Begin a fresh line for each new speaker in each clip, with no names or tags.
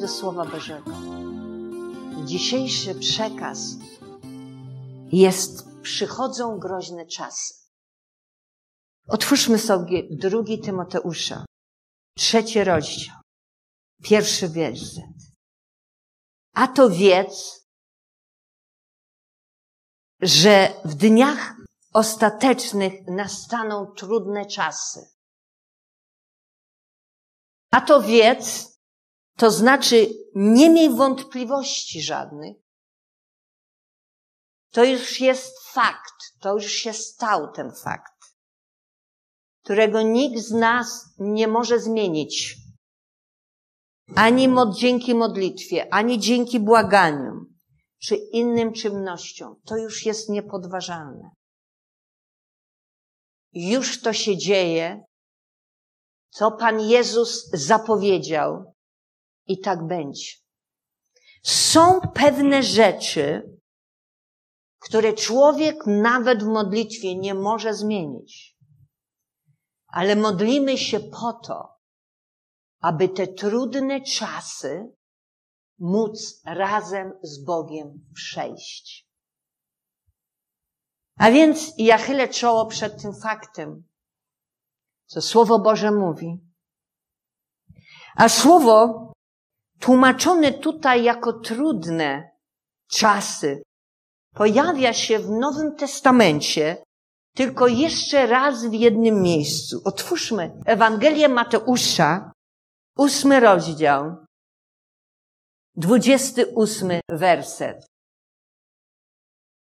Do Słowa Bożego. Dzisiejszy przekaz jest Przychodzą groźne czasy. Otwórzmy sobie drugi Tymoteusza, trzeci rozdział, pierwszy werset. A to wiedz, że w dniach ostatecznych nastaną trudne czasy. A to wiedz, to znaczy nie miej wątpliwości żadnych. To już jest fakt, to już się stał ten fakt, którego nikt z nas nie może zmienić. Ani mod, dzięki modlitwie, ani dzięki błaganiom, czy innym czynnościom. To już jest niepodważalne. Już to się dzieje, co Pan Jezus zapowiedział i tak będzie. Są pewne rzeczy, które człowiek nawet w modlitwie nie może zmienić. Ale modlimy się po to, aby te trudne czasy móc razem z Bogiem przejść. A więc ja chylę czoło przed tym faktem, co Słowo Boże mówi. A Słowo tłumaczone tutaj jako trudne czasy pojawia się w Nowym Testamencie tylko jeszcze raz w jednym miejscu. Otwórzmy Ewangelię Mateusza, ósmy rozdział, dwudziesty ósmy werset.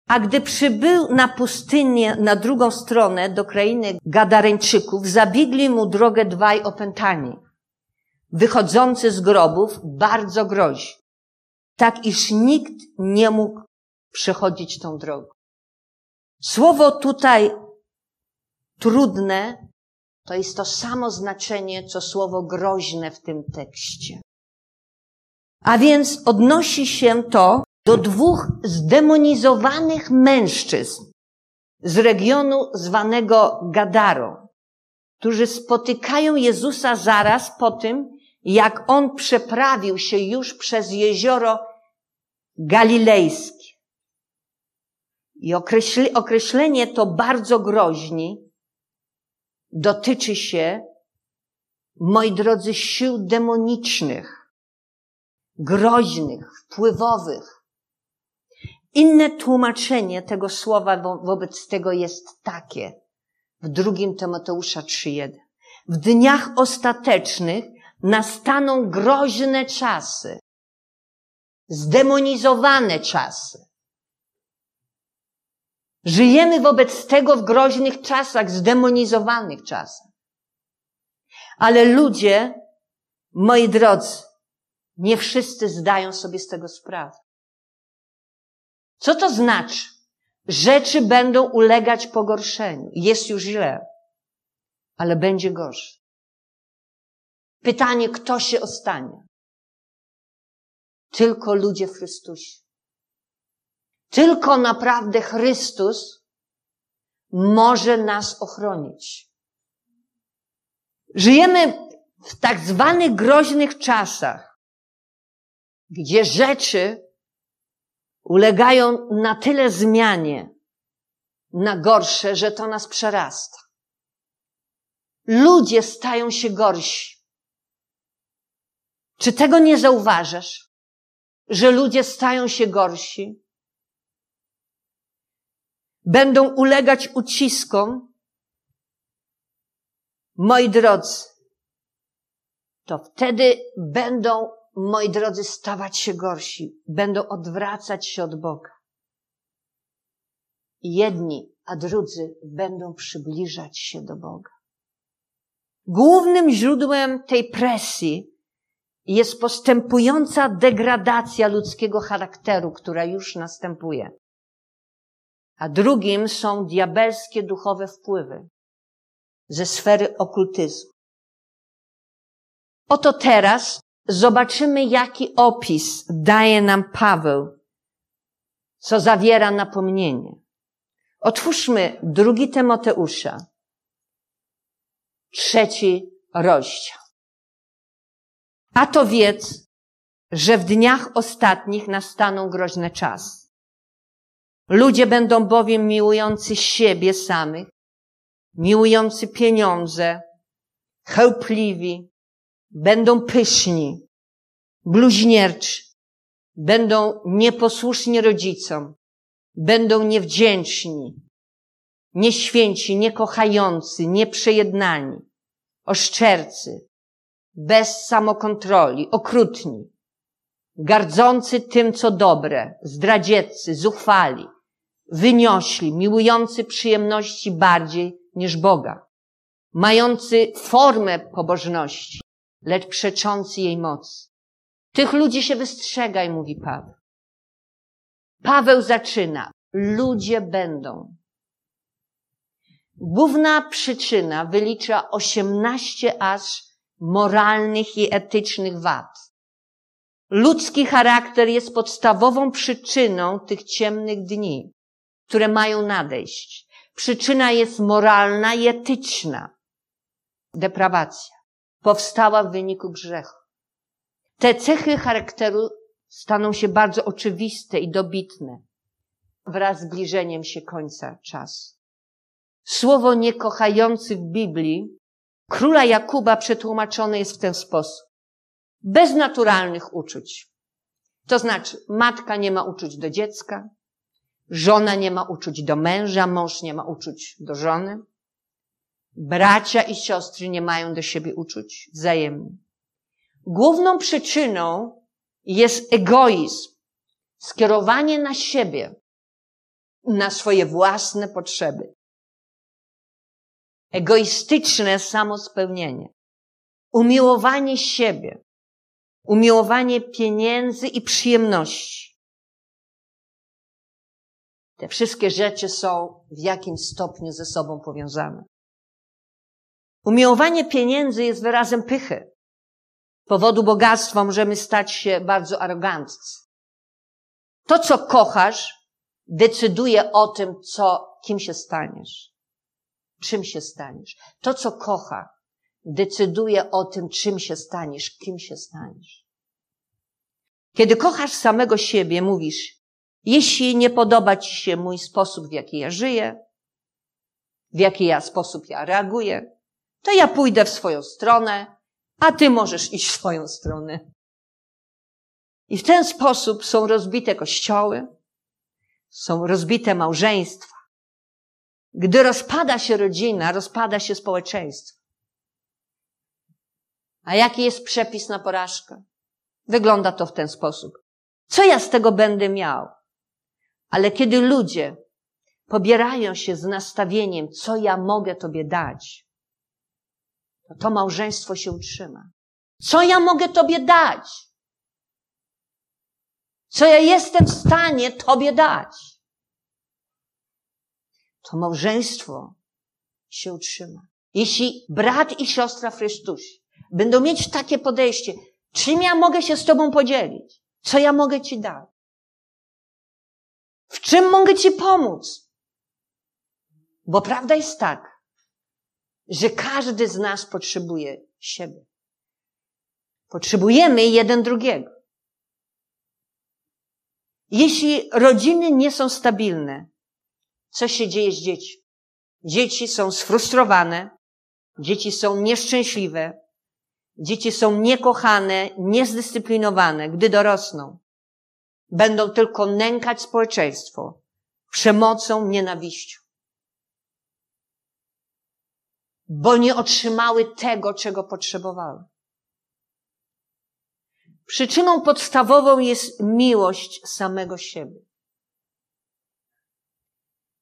A gdy przybył na pustynię na drugą stronę do krainy Gadareńczyków, zabiegli mu drogę dwaj opętani, wychodzący z grobów bardzo grozi, tak iż nikt nie mógł przechodzić tą drogą. Słowo tutaj trudne to jest to samo znaczenie, co słowo groźne w tym tekście. A więc odnosi się to do dwóch zdemonizowanych mężczyzn z regionu zwanego Gadarą, którzy spotykają Jezusa zaraz po tym, jak on przeprawił się już przez jezioro galilejskie. I określenie to bardzo groźni dotyczy się, moi drodzy, sił demonicznych, groźnych, wpływowych. Inne tłumaczenie tego słowa wo wobec tego jest takie w drugim Tymoteusza 3.1. W dniach ostatecznych nastaną groźne czasy, zdemonizowane czasy. Żyjemy wobec tego w groźnych czasach, zdemonizowanych czasach. Ale ludzie, moi drodzy, nie wszyscy zdają sobie z tego sprawę. Co to znaczy? Rzeczy będą ulegać pogorszeniu. Jest już źle, ale będzie gorzej. Pytanie, kto się ostanie? Tylko ludzie w Chrystusie. Tylko naprawdę Chrystus może nas ochronić. Żyjemy w tak zwanych groźnych czasach, gdzie rzeczy ulegają na tyle zmianie, na gorsze, że to nas przerasta. Ludzie stają się gorsi. Czy tego nie zauważasz? Że ludzie stają się gorsi? będą ulegać uciskom, moi drodzy, to wtedy będą, moi drodzy, stawać się gorsi, będą odwracać się od Boga. Jedni, a drudzy będą przybliżać się do Boga. Głównym źródłem tej presji jest postępująca degradacja ludzkiego charakteru, która już następuje a drugim są diabelskie duchowe wpływy ze sfery okultyzmu. Oto teraz zobaczymy, jaki opis daje nam Paweł, co zawiera napomnienie. Otwórzmy drugi Tymoteusza, trzeci rozdział. A to wiedz, że w dniach ostatnich nastaną groźne czasy. Ludzie będą bowiem miłujący siebie samych, miłujący pieniądze, chełpliwi, będą pyszni, bluźnierczy, będą nieposłuszni rodzicom, będą niewdzięczni, nieświęci, niekochający, nieprzejednani, oszczercy, bez samokontroli, okrutni, gardzący tym, co dobre, zdradzieccy, zuchwali, wyniośli, miłujący przyjemności bardziej niż Boga, mający formę pobożności, lecz przeczący jej mocy. Tych ludzi się wystrzegaj, mówi Paweł. Paweł zaczyna. Ludzie będą. Główna przyczyna wylicza 18 aż moralnych i etycznych wad. Ludzki charakter jest podstawową przyczyną tych ciemnych dni, które mają nadejść. Przyczyna jest moralna i etyczna. Deprawacja powstała w wyniku grzechu. Te cechy charakteru staną się bardzo oczywiste i dobitne wraz z zbliżeniem się końca czasu. Słowo niekochający w Biblii króla Jakuba przetłumaczone jest w ten sposób. Bez naturalnych uczuć. To znaczy, matka nie ma uczuć do dziecka, żona nie ma uczuć do męża, mąż nie ma uczuć do żony, bracia i siostry nie mają do siebie uczuć wzajemnie. Główną przyczyną jest egoizm, skierowanie na siebie, na swoje własne potrzeby. Egoistyczne samospełnienie, umiłowanie siebie, umiłowanie pieniędzy i przyjemności. Te wszystkie rzeczy są w jakimś stopniu ze sobą powiązane. Umiłowanie pieniędzy jest wyrazem pychy. Powodu bogactwa możemy stać się bardzo aroganccy. To, co kochasz, decyduje o tym, co, kim się staniesz. Czym się staniesz. To, co kocha, decyduje o tym, czym się staniesz, kim się staniesz. Kiedy kochasz samego siebie, mówisz, jeśli nie podoba ci się mój sposób, w jaki ja żyję, w jaki ja sposób ja reaguję, to ja pójdę w swoją stronę, a ty możesz iść w swoją stronę. I w ten sposób są rozbite kościoły, są rozbite małżeństwa. Gdy rozpada się rodzina, rozpada się społeczeństwo. A jaki jest przepis na porażkę? Wygląda to w ten sposób. Co ja z tego będę miał? Ale kiedy ludzie pobierają się z nastawieniem, co ja mogę Tobie dać, to to małżeństwo się utrzyma. Co ja mogę Tobie dać? Co ja jestem w stanie Tobie dać? To małżeństwo się utrzyma. Jeśli brat i siostra w Chrystusie będą mieć takie podejście, czym ja mogę się z Tobą podzielić? Co ja mogę Ci dać? W czym mogę Ci pomóc? Bo prawda jest tak, że każdy z nas potrzebuje siebie. Potrzebujemy jeden drugiego. Jeśli rodziny nie są stabilne, co się dzieje z dziećmi? Dzieci są sfrustrowane, dzieci są nieszczęśliwe, dzieci są niekochane, niezdyscyplinowane, gdy dorosną. Będą tylko nękać społeczeństwo przemocą, nienawiścią. bo nie otrzymały tego, czego potrzebowały. Przyczyną podstawową jest miłość samego siebie.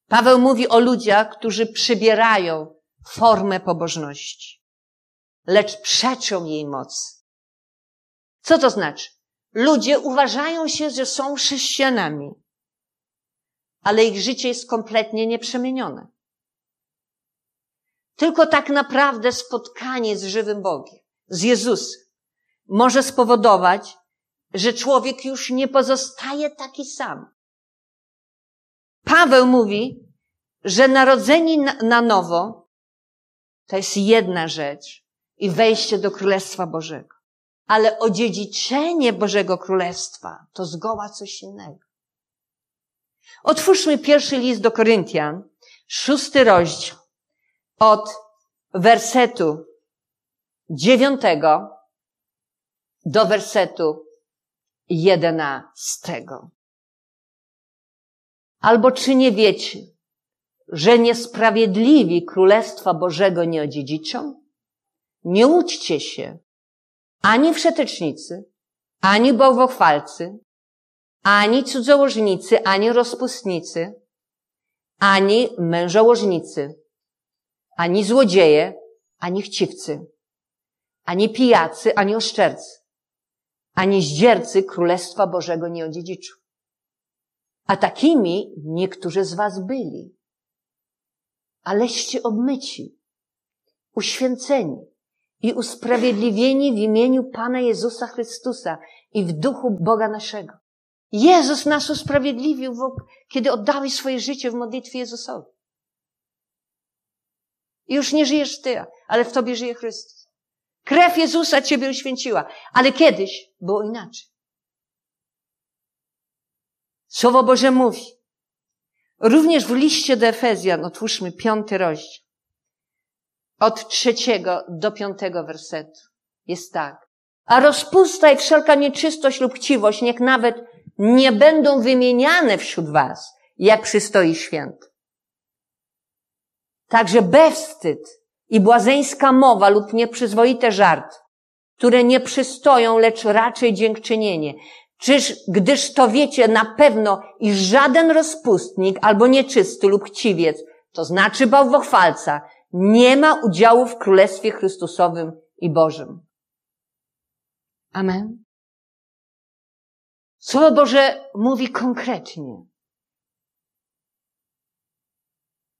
Paweł mówi o ludziach, którzy przybierają formę pobożności, lecz przeczą jej mocy. Co to znaczy? Ludzie uważają się, że są chrześcijanami, ale ich życie jest kompletnie nieprzemienione. Tylko tak naprawdę spotkanie z żywym Bogiem, z Jezusem, może spowodować, że człowiek już nie pozostaje taki sam. Paweł mówi, że narodzeni na nowo to jest jedna rzecz i wejście do Królestwa Bożego. Ale odziedziczenie Bożego Królestwa to zgoła coś innego. Otwórzmy pierwszy list do Koryntian, szósty rozdział, od wersetu dziewiątego do wersetu jedenastego. Albo czy nie wiecie, że niesprawiedliwi Królestwa Bożego nie odziedziczą? Nie łudźcie się, ani wszetecznicy, ani bałwochwalcy, ani cudzołożnicy, ani rozpustnicy, ani mężołożnicy, ani złodzieje, ani chciwcy, ani pijacy, ani oszczercy, ani zdziercy Królestwa Bożego nie odziedziczą. A takimi niektórzy z was byli. Aleście obmyci, uświęceni i usprawiedliwieni w imieniu Pana Jezusa Chrystusa i w duchu Boga naszego. Jezus nas usprawiedliwił, kiedy oddałeś swoje życie w modlitwie Jezusowi. Już nie żyjesz ty, ale w tobie żyje Chrystus. Krew Jezusa ciebie uświęciła, ale kiedyś było inaczej. Słowo Boże mówi, również w liście do Efezjan, otwórzmy piąty rozdział, od trzeciego do piątego wersetu, jest tak. A rozpusta i wszelka nieczystość lub chciwość niech nawet nie będą wymieniane wśród was, jak przystoi święt. Także bezwstyd i błazeńska mowa lub nieprzyzwoite żart, które nie przystoją, lecz raczej dziękczynienie. Czyż, gdyż to wiecie na pewno, iż żaden rozpustnik albo nieczysty lub chciwiec, to znaczy bałwochwalca, nie ma udziału w Królestwie Chrystusowym i Bożym. Amen. Słowo Boże mówi konkretnie,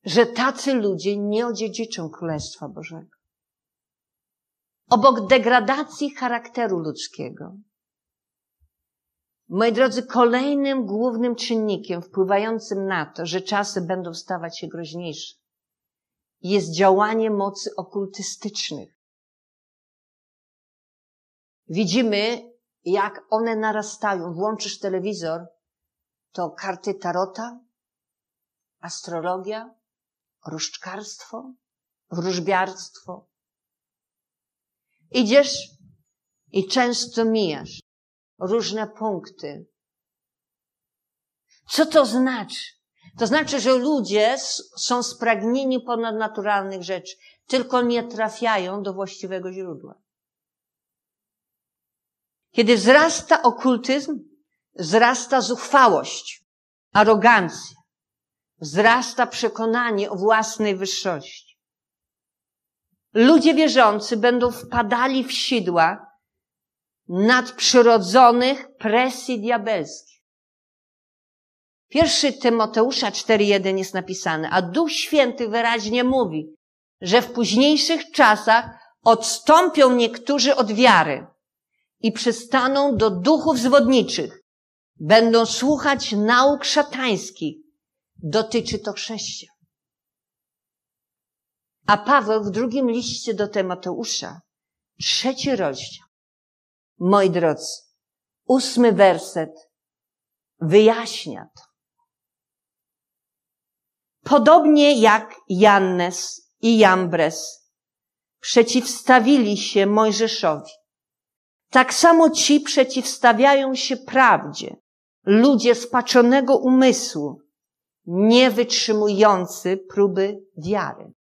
że tacy ludzie nie odziedziczą Królestwa Bożego. Obok degradacji charakteru ludzkiego, moi drodzy, kolejnym głównym czynnikiem wpływającym na to, że czasy będą stawać się groźniejsze, jest działanie mocy okultystycznych. Widzimy, jak one narastają. Włączysz telewizor, to karty tarota, astrologia, różdżkarstwo, wróżbiarstwo. Idziesz i często mijasz różne punkty. Co to znaczy? To znaczy, że ludzie są spragnieni ponadnaturalnych rzeczy, tylko nie trafiają do właściwego źródła. Kiedy wzrasta okultyzm, wzrasta zuchwałość, arogancja, wzrasta przekonanie o własnej wyższości. Ludzie wierzący będą wpadali w sidła nadprzyrodzonych presji diabelskich. Pierwszy Tymoteusza 4.1 jest napisane, a Duch Święty wyraźnie mówi, że w późniejszych czasach odstąpią niektórzy od wiary i przystaną do duchów zwodniczych. Będą słuchać nauk szatańskich. Dotyczy to chrześcijan. A Paweł w drugim liście do Tymoteusza, trzeci rozdział, moi drodzy, ósmy werset wyjaśnia to. Podobnie jak Jannes i Jambres przeciwstawili się Mojżeszowi, tak samo ci przeciwstawiają się prawdzie. Ludzie spaczonego umysłu, nie wytrzymujący próby wiary.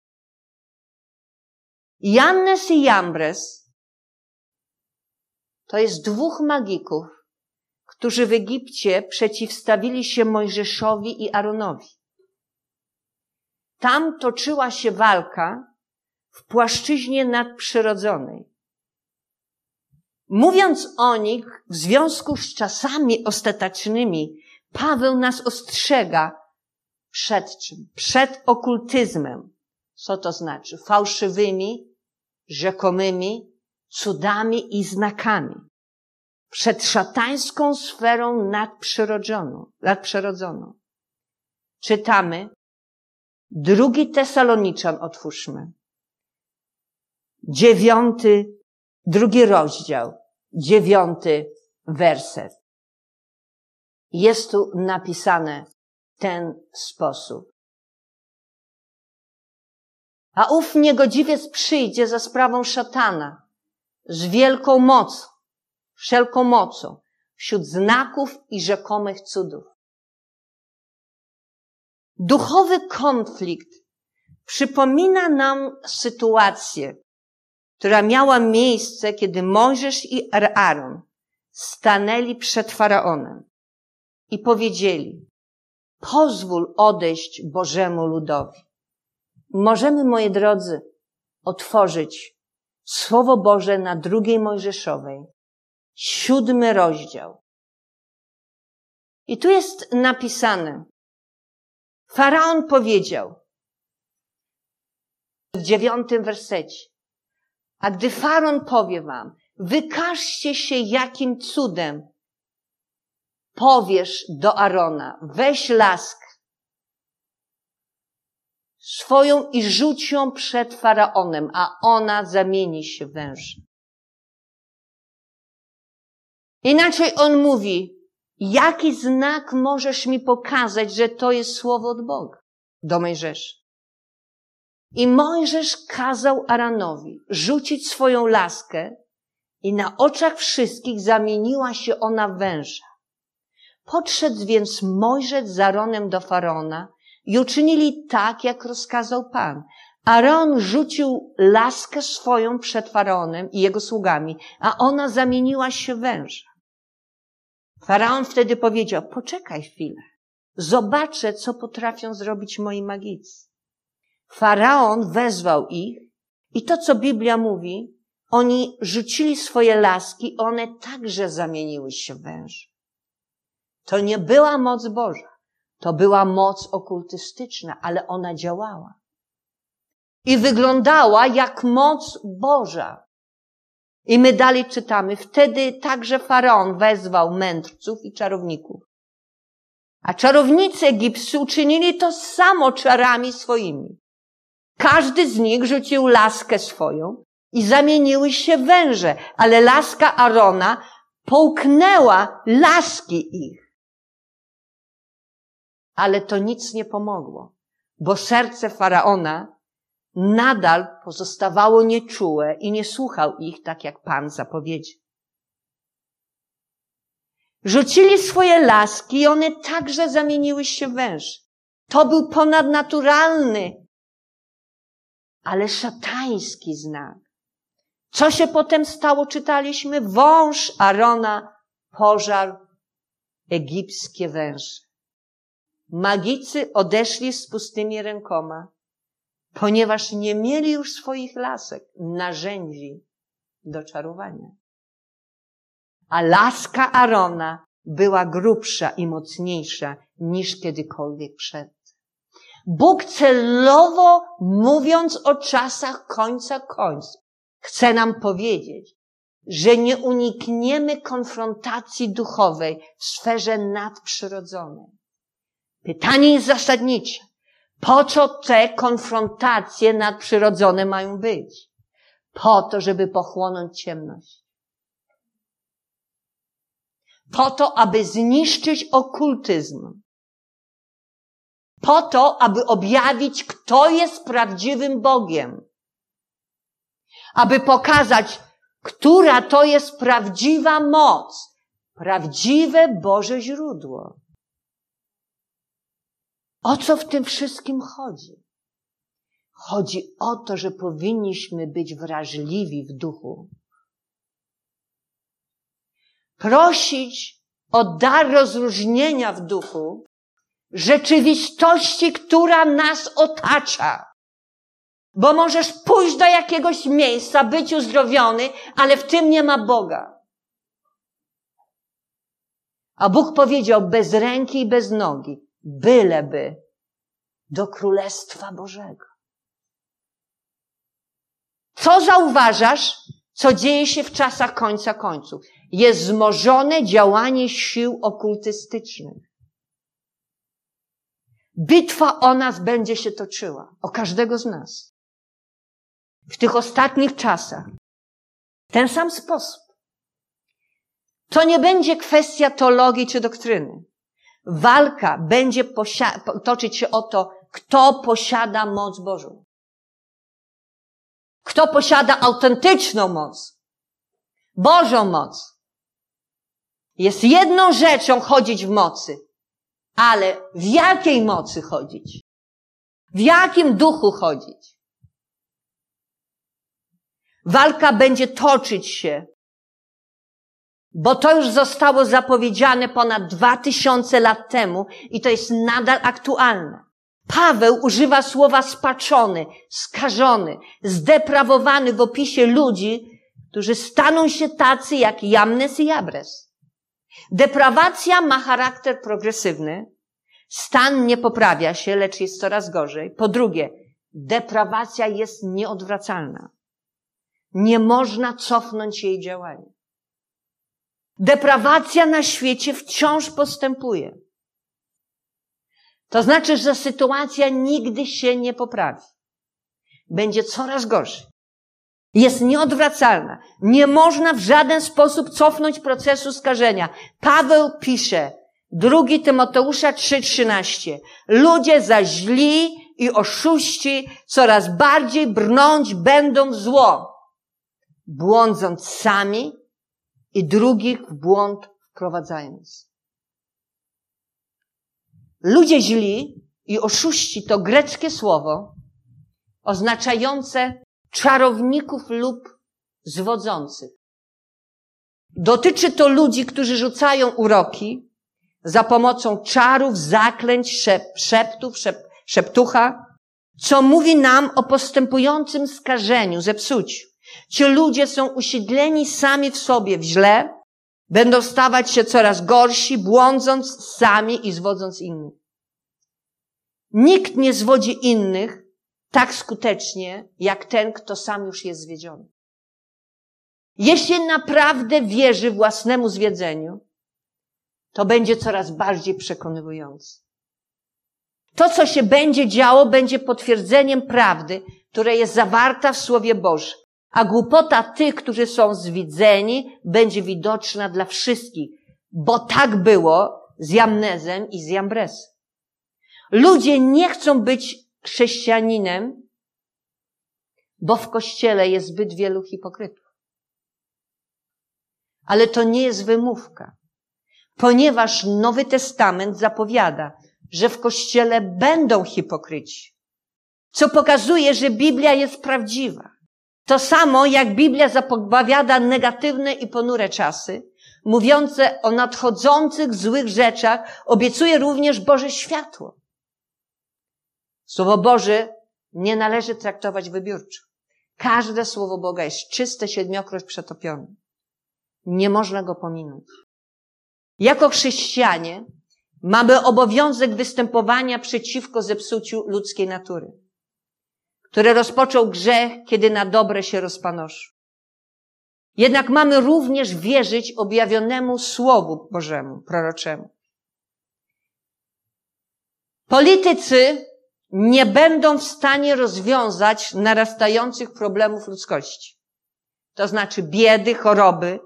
Jannes i Jambres to jest dwóch magików, którzy w Egipcie przeciwstawili się Mojżeszowi i Aaronowi. Tam toczyła się walka w płaszczyźnie nadprzyrodzonej. Mówiąc o nich w związku z czasami ostatecznymi, Paweł nas ostrzega przed czym? Przed okultyzmem. Co to znaczy? Fałszywymi, rzekomymi cudami i znakami. Przed szatańską sferą nadprzyrodzoną. nadprzyrodzoną. Czytamy drugi Tesaloniczan otwórzmy. Dziewiąty drugi rozdział, dziewiąty werset. Jest tu napisane ten sposób. A ów niegodziwiec przyjdzie za sprawą szatana z wielką mocą, wszelką mocą, wśród znaków i rzekomych cudów. Duchowy konflikt przypomina nam sytuację, która miała miejsce, kiedy Mojżesz i Aaron stanęli przed Faraonem i powiedzieli, pozwól odejść Bożemu ludowi. Możemy, moi drodzy, otworzyć Słowo Boże na drugiej Mojżeszowej, siódmy rozdział. I tu jest napisane, Faraon powiedział w dziewiątym wersecie, a gdy Faraon powie wam, wykażcie się jakim cudem powiesz do Arona, weź laskę swoją i rzuć ją przed Faraonem, a ona zamieni się w węża. Inaczej on mówi, jaki znak możesz mi pokazać, że to jest słowo od Boga do Mojżesza? I Mojżesz kazał Aranowi rzucić swoją laskę i na oczach wszystkich zamieniła się ona w węża. Podszedł więc Mojżesz z Aaronem do Faraona i uczynili tak, jak rozkazał Pan. Aaron rzucił laskę swoją przed Faraonem i jego sługami, a ona zamieniła się w węża. Faraon wtedy powiedział, poczekaj chwilę. Zobaczę, co potrafią zrobić moi magicy. Faraon wezwał ich i to, co Biblia mówi, oni rzucili swoje laski, one także zamieniły się w węże. To nie była moc Boża. To była moc okultystyczna, ale ona działała. I wyglądała jak moc Boża. I my dalej czytamy, wtedy także faraon wezwał mędrców i czarowników. A czarownicy egipscy uczynili to samo czarami swoimi. Każdy z nich rzucił laskę swoją i zamieniły się węże, ale laska Arona połknęła laski ich. Ale to nic nie pomogło, bo serce faraona nadal pozostawało nieczułe i nie słuchał ich tak, jak Pan zapowiedział. Rzucili swoje laski i one także zamieniły się w węż. To był ponadnaturalny, ale szatański znak. Co się potem stało, czytaliśmy? Wąż Arona pożarł egipskie węże. Magicy odeszli z pustymi rękoma, ponieważ nie mieli już swoich lasek, narzędzi do czarowania. A laska Arona była grubsza i mocniejsza niż kiedykolwiek przed. Bóg celowo, mówiąc o czasach końca końców, chce nam powiedzieć, że nie unikniemy konfrontacji duchowej w sferze nadprzyrodzonej. Pytanie jest zasadnicze. Po co te konfrontacje nadprzyrodzone mają być? Po to, żeby pochłonąć ciemność. Po to, aby zniszczyć okultyzm. Po to, aby objawić, kto jest prawdziwym Bogiem. Aby pokazać, która to jest prawdziwa moc, prawdziwe Boże źródło. O co w tym wszystkim chodzi? Chodzi o to, że powinniśmy być wrażliwi w duchu. Prosić o dar rozróżnienia w duchu rzeczywistości, która nas otacza. Bo możesz pójść do jakiegoś miejsca, być uzdrowiony, ale w tym nie ma Boga. A Bóg powiedział bez ręki i bez nogi byleby do Królestwa Bożego. Co zauważasz, co dzieje się w czasach końca końców? Jest wzmożone działanie sił okultystycznych. Bitwa o nas będzie się toczyła, o każdego z nas. W tych ostatnich czasach. W ten sam sposób. To nie będzie kwestia teologii czy doktryny. Walka będzie toczyć się o to, kto posiada moc Bożą. Kto posiada autentyczną moc. Bożą moc. Jest jedną rzeczą chodzić w mocy, ale w jakiej mocy chodzić? W jakim duchu chodzić? Walka będzie toczyć się, bo to już zostało zapowiedziane ponad dwa tysiące lat temu i to jest nadal aktualne. Paweł używa słowa spaczony, skażony, zdeprawowany w opisie ludzi, którzy staną się tacy jak Jamnes i Jabres. Deprawacja ma charakter progresywny. Stan nie poprawia się, lecz jest coraz gorzej. Po drugie, deprawacja jest nieodwracalna. Nie można cofnąć jej działania. Deprawacja na świecie wciąż postępuje. To znaczy, że sytuacja nigdy się nie poprawi. Będzie coraz gorzej. Jest nieodwracalna. Nie można w żaden sposób cofnąć procesu skażenia. Paweł pisze, drugi Tymoteusza 3,13. Ludzie za źli i oszuści coraz bardziej brnąć będą w zło, błądząc sami i drugich w błąd wprowadzając. Ludzie źli i oszuści to greckie słowo oznaczające czarowników lub zwodzących. Dotyczy to ludzi, którzy rzucają uroki za pomocą czarów, zaklęć, szep, szeptów, szep, szeptucha, co mówi nam o postępującym skażeniu, zepsuciu. Ci ludzie są usiedleni sami w sobie w źle, będą stawać się coraz gorsi, błądząc sami i zwodząc innych. Nikt nie zwodzi innych tak skutecznie, jak ten, kto sam już jest zwiedziony. Jeśli naprawdę wierzy własnemu zwiedzeniu, to będzie coraz bardziej przekonywujący. To, co się będzie działo, będzie potwierdzeniem prawdy, która jest zawarta w Słowie Bożym a głupota tych, którzy są zwidzeni, będzie widoczna dla wszystkich, bo tak było z Jamnezem i z Jambresem. Ludzie nie chcą być chrześcijaninem, bo w kościele jest zbyt wielu hipokrytów. Ale to nie jest wymówka, ponieważ Nowy Testament zapowiada, że w kościele będą hipokryci, co pokazuje, że Biblia jest prawdziwa. To samo jak Biblia zapowiada negatywne i ponure czasy, mówiące o nadchodzących złych rzeczach, obiecuje również Boże światło. Słowo Boże nie należy traktować wybiórczo. Każde słowo Boga jest czyste, siedmiokroć przetopione. Nie można go pominąć. Jako chrześcijanie mamy obowiązek występowania przeciwko zepsuciu ludzkiej natury które rozpoczął grzech, kiedy na dobre się rozpanoszy. Jednak mamy również wierzyć objawionemu Słowu Bożemu, proroczemu. Politycy nie będą w stanie rozwiązać narastających problemów ludzkości. To znaczy biedy, choroby,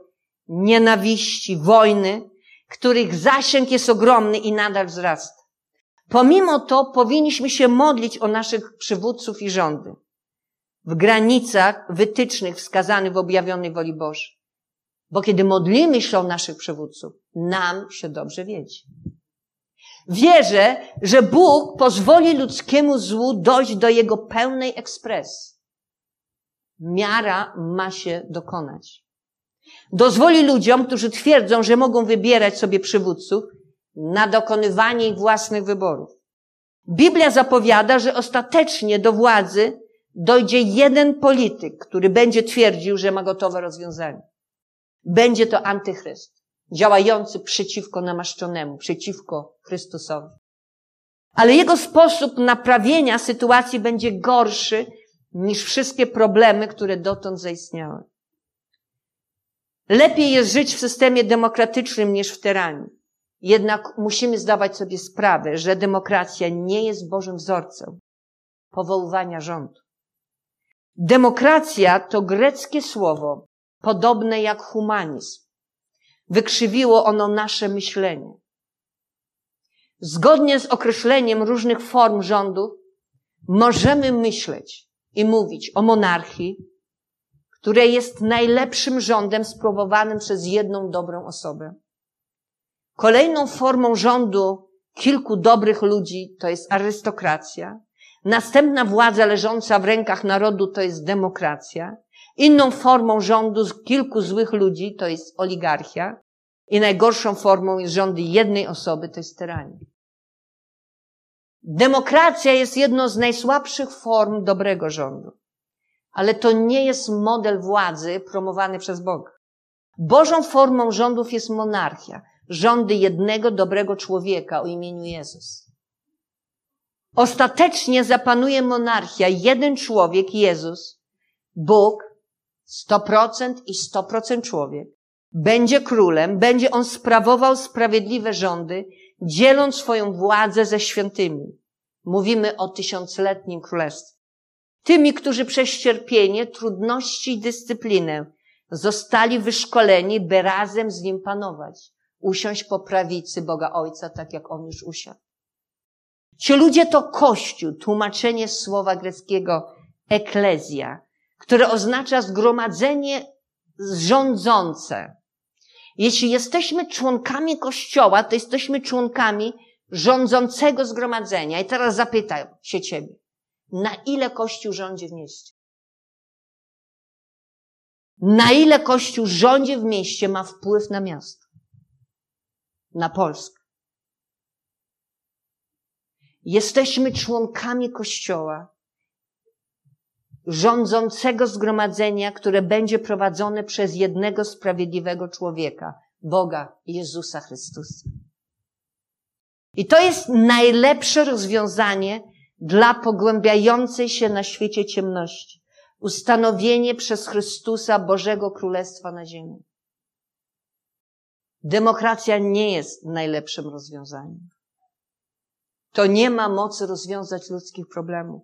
nienawiści, wojny, których zasięg jest ogromny i nadal wzrasta. Pomimo to powinniśmy się modlić o naszych przywódców i rządy w granicach wytycznych wskazanych w objawionej woli Bożej. Bo kiedy modlimy się o naszych przywódców, nam się dobrze wiedzie. Wierzę, że Bóg pozwoli ludzkiemu złu dojść do jego pełnej ekspresji. Miara ma się dokonać. Dozwoli ludziom, którzy twierdzą, że mogą wybierać sobie przywódców, na dokonywanie ich własnych wyborów. Biblia zapowiada, że ostatecznie do władzy dojdzie jeden polityk, który będzie twierdził, że ma gotowe rozwiązanie. Będzie to antychryst, działający przeciwko namaszczonemu, przeciwko Chrystusowi. Ale jego sposób naprawienia sytuacji będzie gorszy niż wszystkie problemy, które dotąd zaistniały. Lepiej jest żyć w systemie demokratycznym niż w tyranii. Jednak musimy zdawać sobie sprawę, że demokracja nie jest Bożym wzorcem powoływania rządu. Demokracja to greckie słowo, podobne jak humanizm. Wykrzywiło ono nasze myślenie. Zgodnie z określeniem różnych form rządu, możemy myśleć i mówić o monarchii, które jest najlepszym rządem sprawowanym przez jedną dobrą osobę. Kolejną formą rządu kilku dobrych ludzi to jest arystokracja. Następna władza leżąca w rękach narodu to jest demokracja. Inną formą rządu kilku złych ludzi to jest oligarchia. I najgorszą formą jest rządy jednej osoby, to jest tyrania. Demokracja jest jedną z najsłabszych form dobrego rządu. Ale to nie jest model władzy promowany przez Boga. Bożą formą rządów jest monarchia. Rządy jednego dobrego człowieka o imieniu Jezus. Ostatecznie zapanuje monarchia, jeden człowiek, Jezus, Bóg, 100% i 100% człowiek. Będzie królem, będzie on sprawował sprawiedliwe rządy, dzieląc swoją władzę ze świętymi. Mówimy o tysiącletnim królestwie. Tymi, którzy przez cierpienie, trudności i dyscyplinę zostali wyszkoleni, by razem z nim panować. Usiąść po prawicy Boga Ojca, tak jak on już usiadł. Ci ludzie to Kościół, tłumaczenie słowa greckiego eklezja, które oznacza zgromadzenie rządzące. Jeśli jesteśmy członkami Kościoła, to jesteśmy członkami rządzącego zgromadzenia. I teraz zapytaj się ciebie, na ile Kościół rządzi w mieście? Na ile Kościół rządzi w mieście ma wpływ na miasto? Na Polskę. Jesteśmy członkami Kościoła, rządzącego zgromadzenia, które będzie prowadzone przez jednego sprawiedliwego człowieka, Boga Jezusa Chrystusa. I to jest najlepsze rozwiązanie dla pogłębiającej się na świecie ciemności. Ustanowienie przez Chrystusa Bożego Królestwa na ziemi. Demokracja nie jest najlepszym rozwiązaniem. To nie ma mocy rozwiązać ludzkich problemów.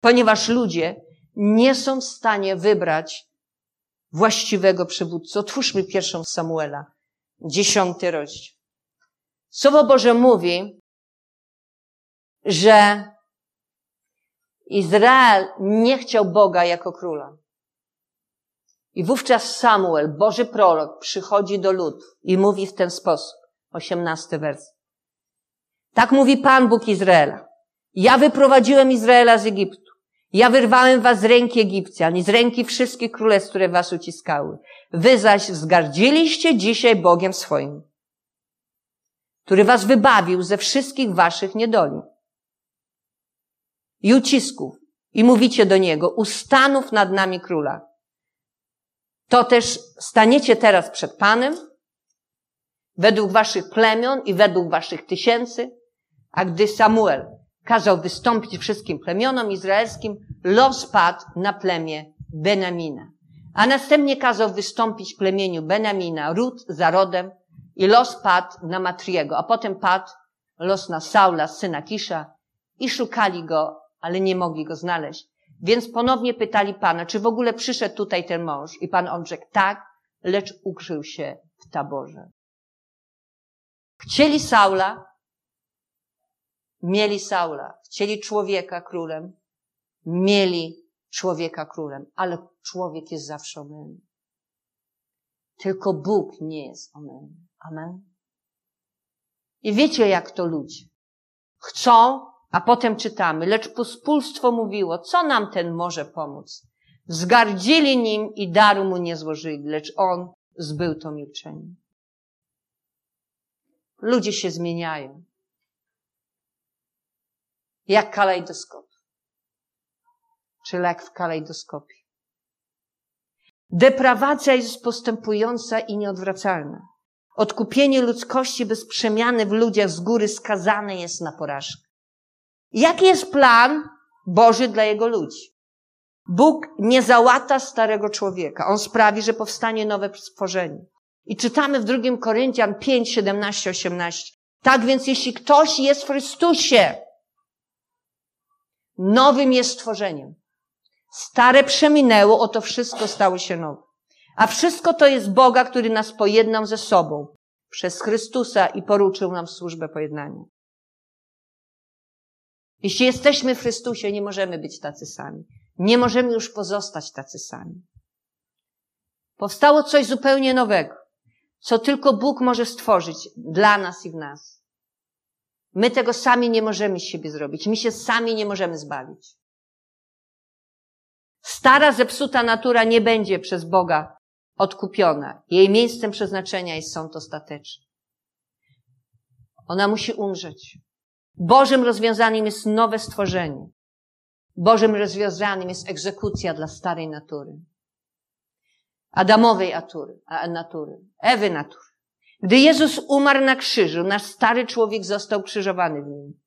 Ponieważ ludzie nie są w stanie wybrać właściwego przywódcy. Otwórzmy pierwszą Samuela, dziesiąty rozdział. Słowo Boże mówi, że Izrael nie chciał Boga jako króla. I wówczas Samuel, Boży prorok, przychodzi do ludu i mówi w ten sposób. Osiemnasty wers. Tak mówi Pan Bóg Izraela. Ja wyprowadziłem Izraela z Egiptu. Ja wyrwałem was z ręki Egipcjan i z ręki wszystkich królestw, które was uciskały. Wy zaś wzgardziliście dzisiaj Bogiem swoim, który was wybawił ze wszystkich waszych niedoli i ucisków. I mówicie do Niego, ustanów nad nami króla. To też staniecie teraz przed Panem, według waszych plemion i według waszych tysięcy, a gdy Samuel kazał wystąpić wszystkim plemionom izraelskim, los padł na plemię Benamina. A następnie kazał wystąpić plemieniu Benamina, ród za rodem i los padł na Matriego, a potem padł los na Saula, syna Kisza i szukali go, ale nie mogli go znaleźć. Więc ponownie pytali Pana, czy w ogóle przyszedł tutaj ten mąż? I Pan odrzekł, tak, lecz ukrył się w taborze. Chcieli Saula, mieli Saula. Chcieli człowieka królem, mieli człowieka królem, ale człowiek jest zawsze omylny. Tylko Bóg nie jest omylny. Amen. I wiecie, jak to ludzie. Chcą, a potem czytamy, lecz pospólstwo mówiło, co nam ten może pomóc? Zgardzili nim i daru mu nie złożyli, lecz on zbył to milczenie. Ludzie się zmieniają jak kalejdoskop. Czy lek w kalejdoskopie. Deprawacja jest postępująca i nieodwracalna. Odkupienie ludzkości bez przemiany w ludziach z góry skazane jest na porażkę. Jaki jest plan Boży dla Jego ludzi? Bóg nie załata starego człowieka. On sprawi, że powstanie nowe stworzenie. I czytamy w 2 Koryntian 5, 17, 18. Tak więc jeśli ktoś jest w Chrystusie, Nowym jest stworzeniem. Stare przeminęło, oto wszystko stało się nowe. A wszystko to jest Boga, który nas pojednał ze sobą przez Chrystusa i poruczył nam służbę pojednania. Jeśli jesteśmy w Chrystusie, nie możemy być tacy sami. Nie możemy już pozostać tacy sami. Powstało coś zupełnie nowego, co tylko Bóg może stworzyć dla nas i w nas. My tego sami nie możemy z siebie zrobić. My się sami nie możemy zbawić. Stara, zepsuta natura nie będzie przez Boga odkupiona. Jej miejscem przeznaczenia jest sąd ostateczny. Ona musi umrzeć. Bożym rozwiązaniem jest nowe stworzenie. Bożym rozwiązaniem jest egzekucja dla starej natury. Adamowej natury, natury, Ewy natury. Gdy Jezus umarł na krzyżu, nasz stary człowiek został krzyżowany w nim.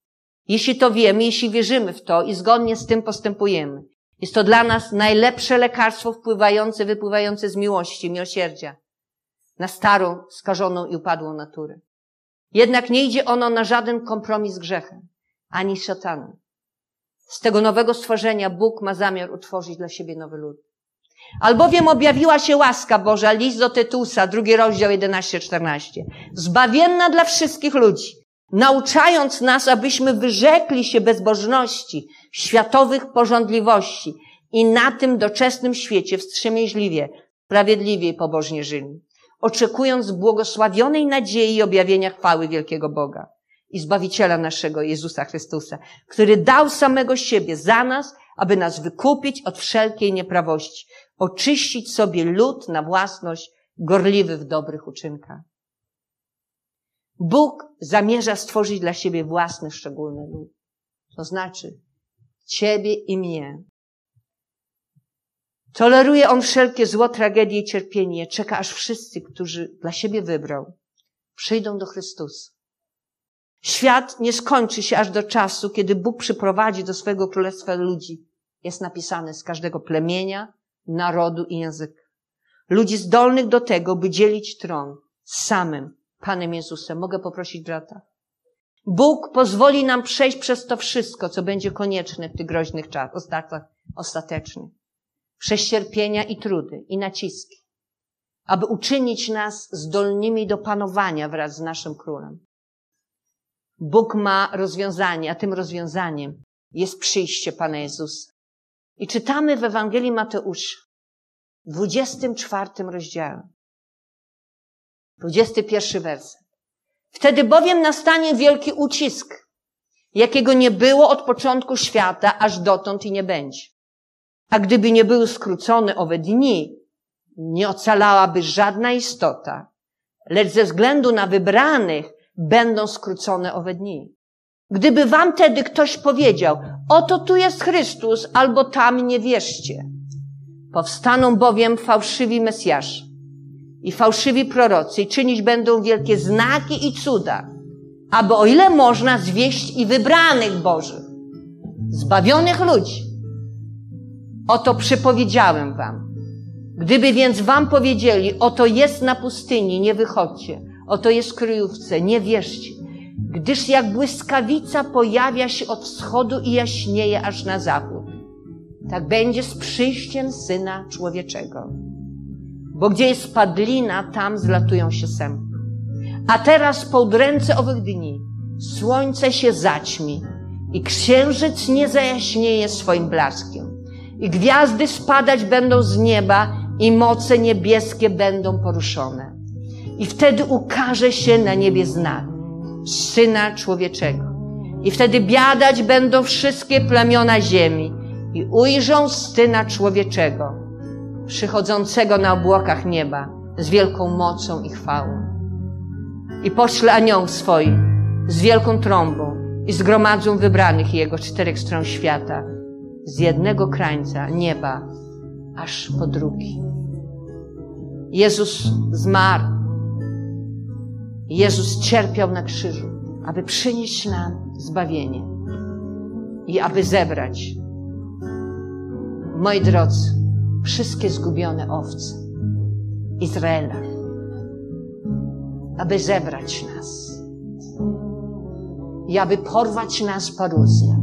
Jeśli to wiemy, jeśli wierzymy w to i zgodnie z tym postępujemy, jest to dla nas najlepsze lekarstwo wpływające, wypływające z miłości, miłosierdzia na starą, skażoną i upadłą naturę. Jednak nie idzie ono na żaden kompromis z grzechem, ani szatanem. Z tego nowego stworzenia Bóg ma zamiar utworzyć dla siebie nowy lud. Albowiem objawiła się łaska Boża, list do Tytusa, drugi rozdział 11-14. Zbawienna dla wszystkich ludzi, nauczając nas, abyśmy wyrzekli się bezbożności, światowych porządliwości i na tym doczesnym świecie wstrzemięźliwie, sprawiedliwie i pobożnie żyli, oczekując błogosławionej nadziei i objawienia chwały wielkiego Boga i Zbawiciela naszego Jezusa Chrystusa, który dał samego siebie za nas, aby nas wykupić od wszelkiej nieprawości, oczyścić sobie lud na własność, gorliwy w dobrych uczynkach. Bóg zamierza stworzyć dla siebie własny, szczególny lud. To znaczy, ciebie i mnie. Toleruje on wszelkie zło, tragedie i cierpienie. Czeka, aż wszyscy, którzy dla siebie wybrał, przyjdą do Chrystusa. Świat nie skończy się aż do czasu, kiedy Bóg przyprowadzi do swojego królestwa ludzi. Jest napisane z każdego plemienia, narodu i języka. Ludzi zdolnych do tego, by dzielić tron z samym Panem Jezusem. Mogę poprosić brata? Bóg pozwoli nam przejść przez to wszystko, co będzie konieczne w tych groźnych czasach ostatecznych. Przez cierpienia i trudy i naciski, aby uczynić nas zdolnymi do panowania wraz z naszym królem. Bóg ma rozwiązanie, a tym rozwiązaniem jest przyjście Pana Jezusa. I czytamy w Ewangelii Mateusza, w 24 rozdziale, 21 werset. Wtedy bowiem nastanie wielki ucisk, jakiego nie było od początku świata, aż dotąd i nie będzie. A gdyby nie były skrócone owe dni, nie ocalałaby żadna istota, lecz ze względu na wybranych będą skrócone owe dni. Gdyby wam tedy ktoś powiedział, oto tu jest Chrystus, albo tam nie wierzcie. Powstaną bowiem fałszywi Mesjasze i fałszywi prorocy i czynić będą wielkie znaki i cuda, aby o ile można zwieść i wybranych Bożych, zbawionych ludzi. Oto przypowiedziałem wam. Gdyby więc wam powiedzieli, oto jest na pustyni, nie wychodźcie, oto jest kryjówce, nie wierzcie, gdyż jak błyskawica pojawia się od wschodu i jaśnieje aż na zachód. Tak będzie z przyjściem Syna Człowieczego. Bo gdzie jest padlina, tam zlatują się sępy. A teraz po udręce owych dni słońce się zaćmi i księżyc nie zajaśnieje swoim blaskiem. I gwiazdy spadać będą z nieba i moce niebieskie będą poruszone. I wtedy ukaże się na niebie znak Syna Człowieczego. I wtedy biadać będą wszystkie plemiona ziemi i ujrzą Syna Człowieczego, przychodzącego na obłokach nieba z wielką mocą i chwałą. I pośle anioł swoi z wielką trąbą i zgromadzą wybranych Jego czterech stron świata z jednego krańca nieba aż po drugi. Jezus zmarł. Jezus cierpiał na krzyżu, aby przynieść nam zbawienie i aby zebrać, moi drodzy, wszystkie zgubione owce Izraela, aby zebrać nas i aby porwać nas paruzja.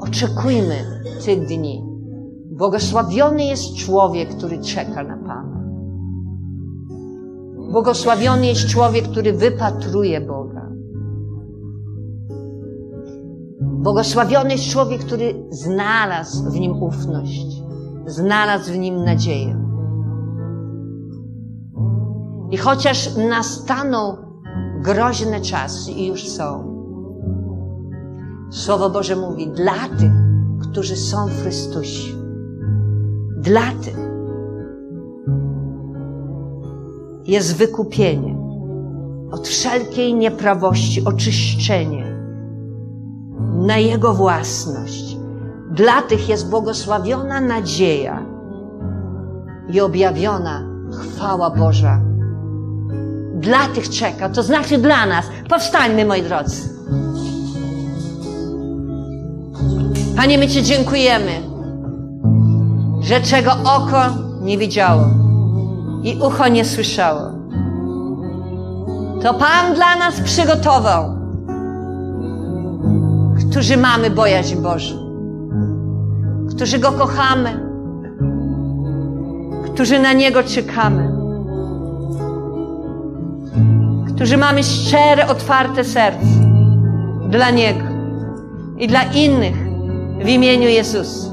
Oczekujmy tych dni Błogosławiony jest człowiek, który czeka na Pana. Błogosławiony jest człowiek, który wypatruje Boga. Błogosławiony jest człowiek, który znalazł w nim ufność, znalazł w nim nadzieję. I chociaż nastaną groźne czasy i już są, Słowo Boże mówi dla tych, którzy są w Chrystusie. Dla tych jest wykupienie od wszelkiej nieprawości, oczyszczenie na Jego własność. Dla tych jest błogosławiona nadzieja i objawiona chwała Boża. Dla tych czeka, to znaczy dla nas. Powstańmy, moi drodzy. Panie, my Ci dziękujemy, że czego oko nie widziało i ucho nie słyszało, to Pan dla nas przygotował, którzy mamy bojaźń Bożą, którzy Go kochamy, którzy na Niego czekamy, którzy mamy szczere, otwarte serce dla Niego i dla innych w imieniu Jezusa.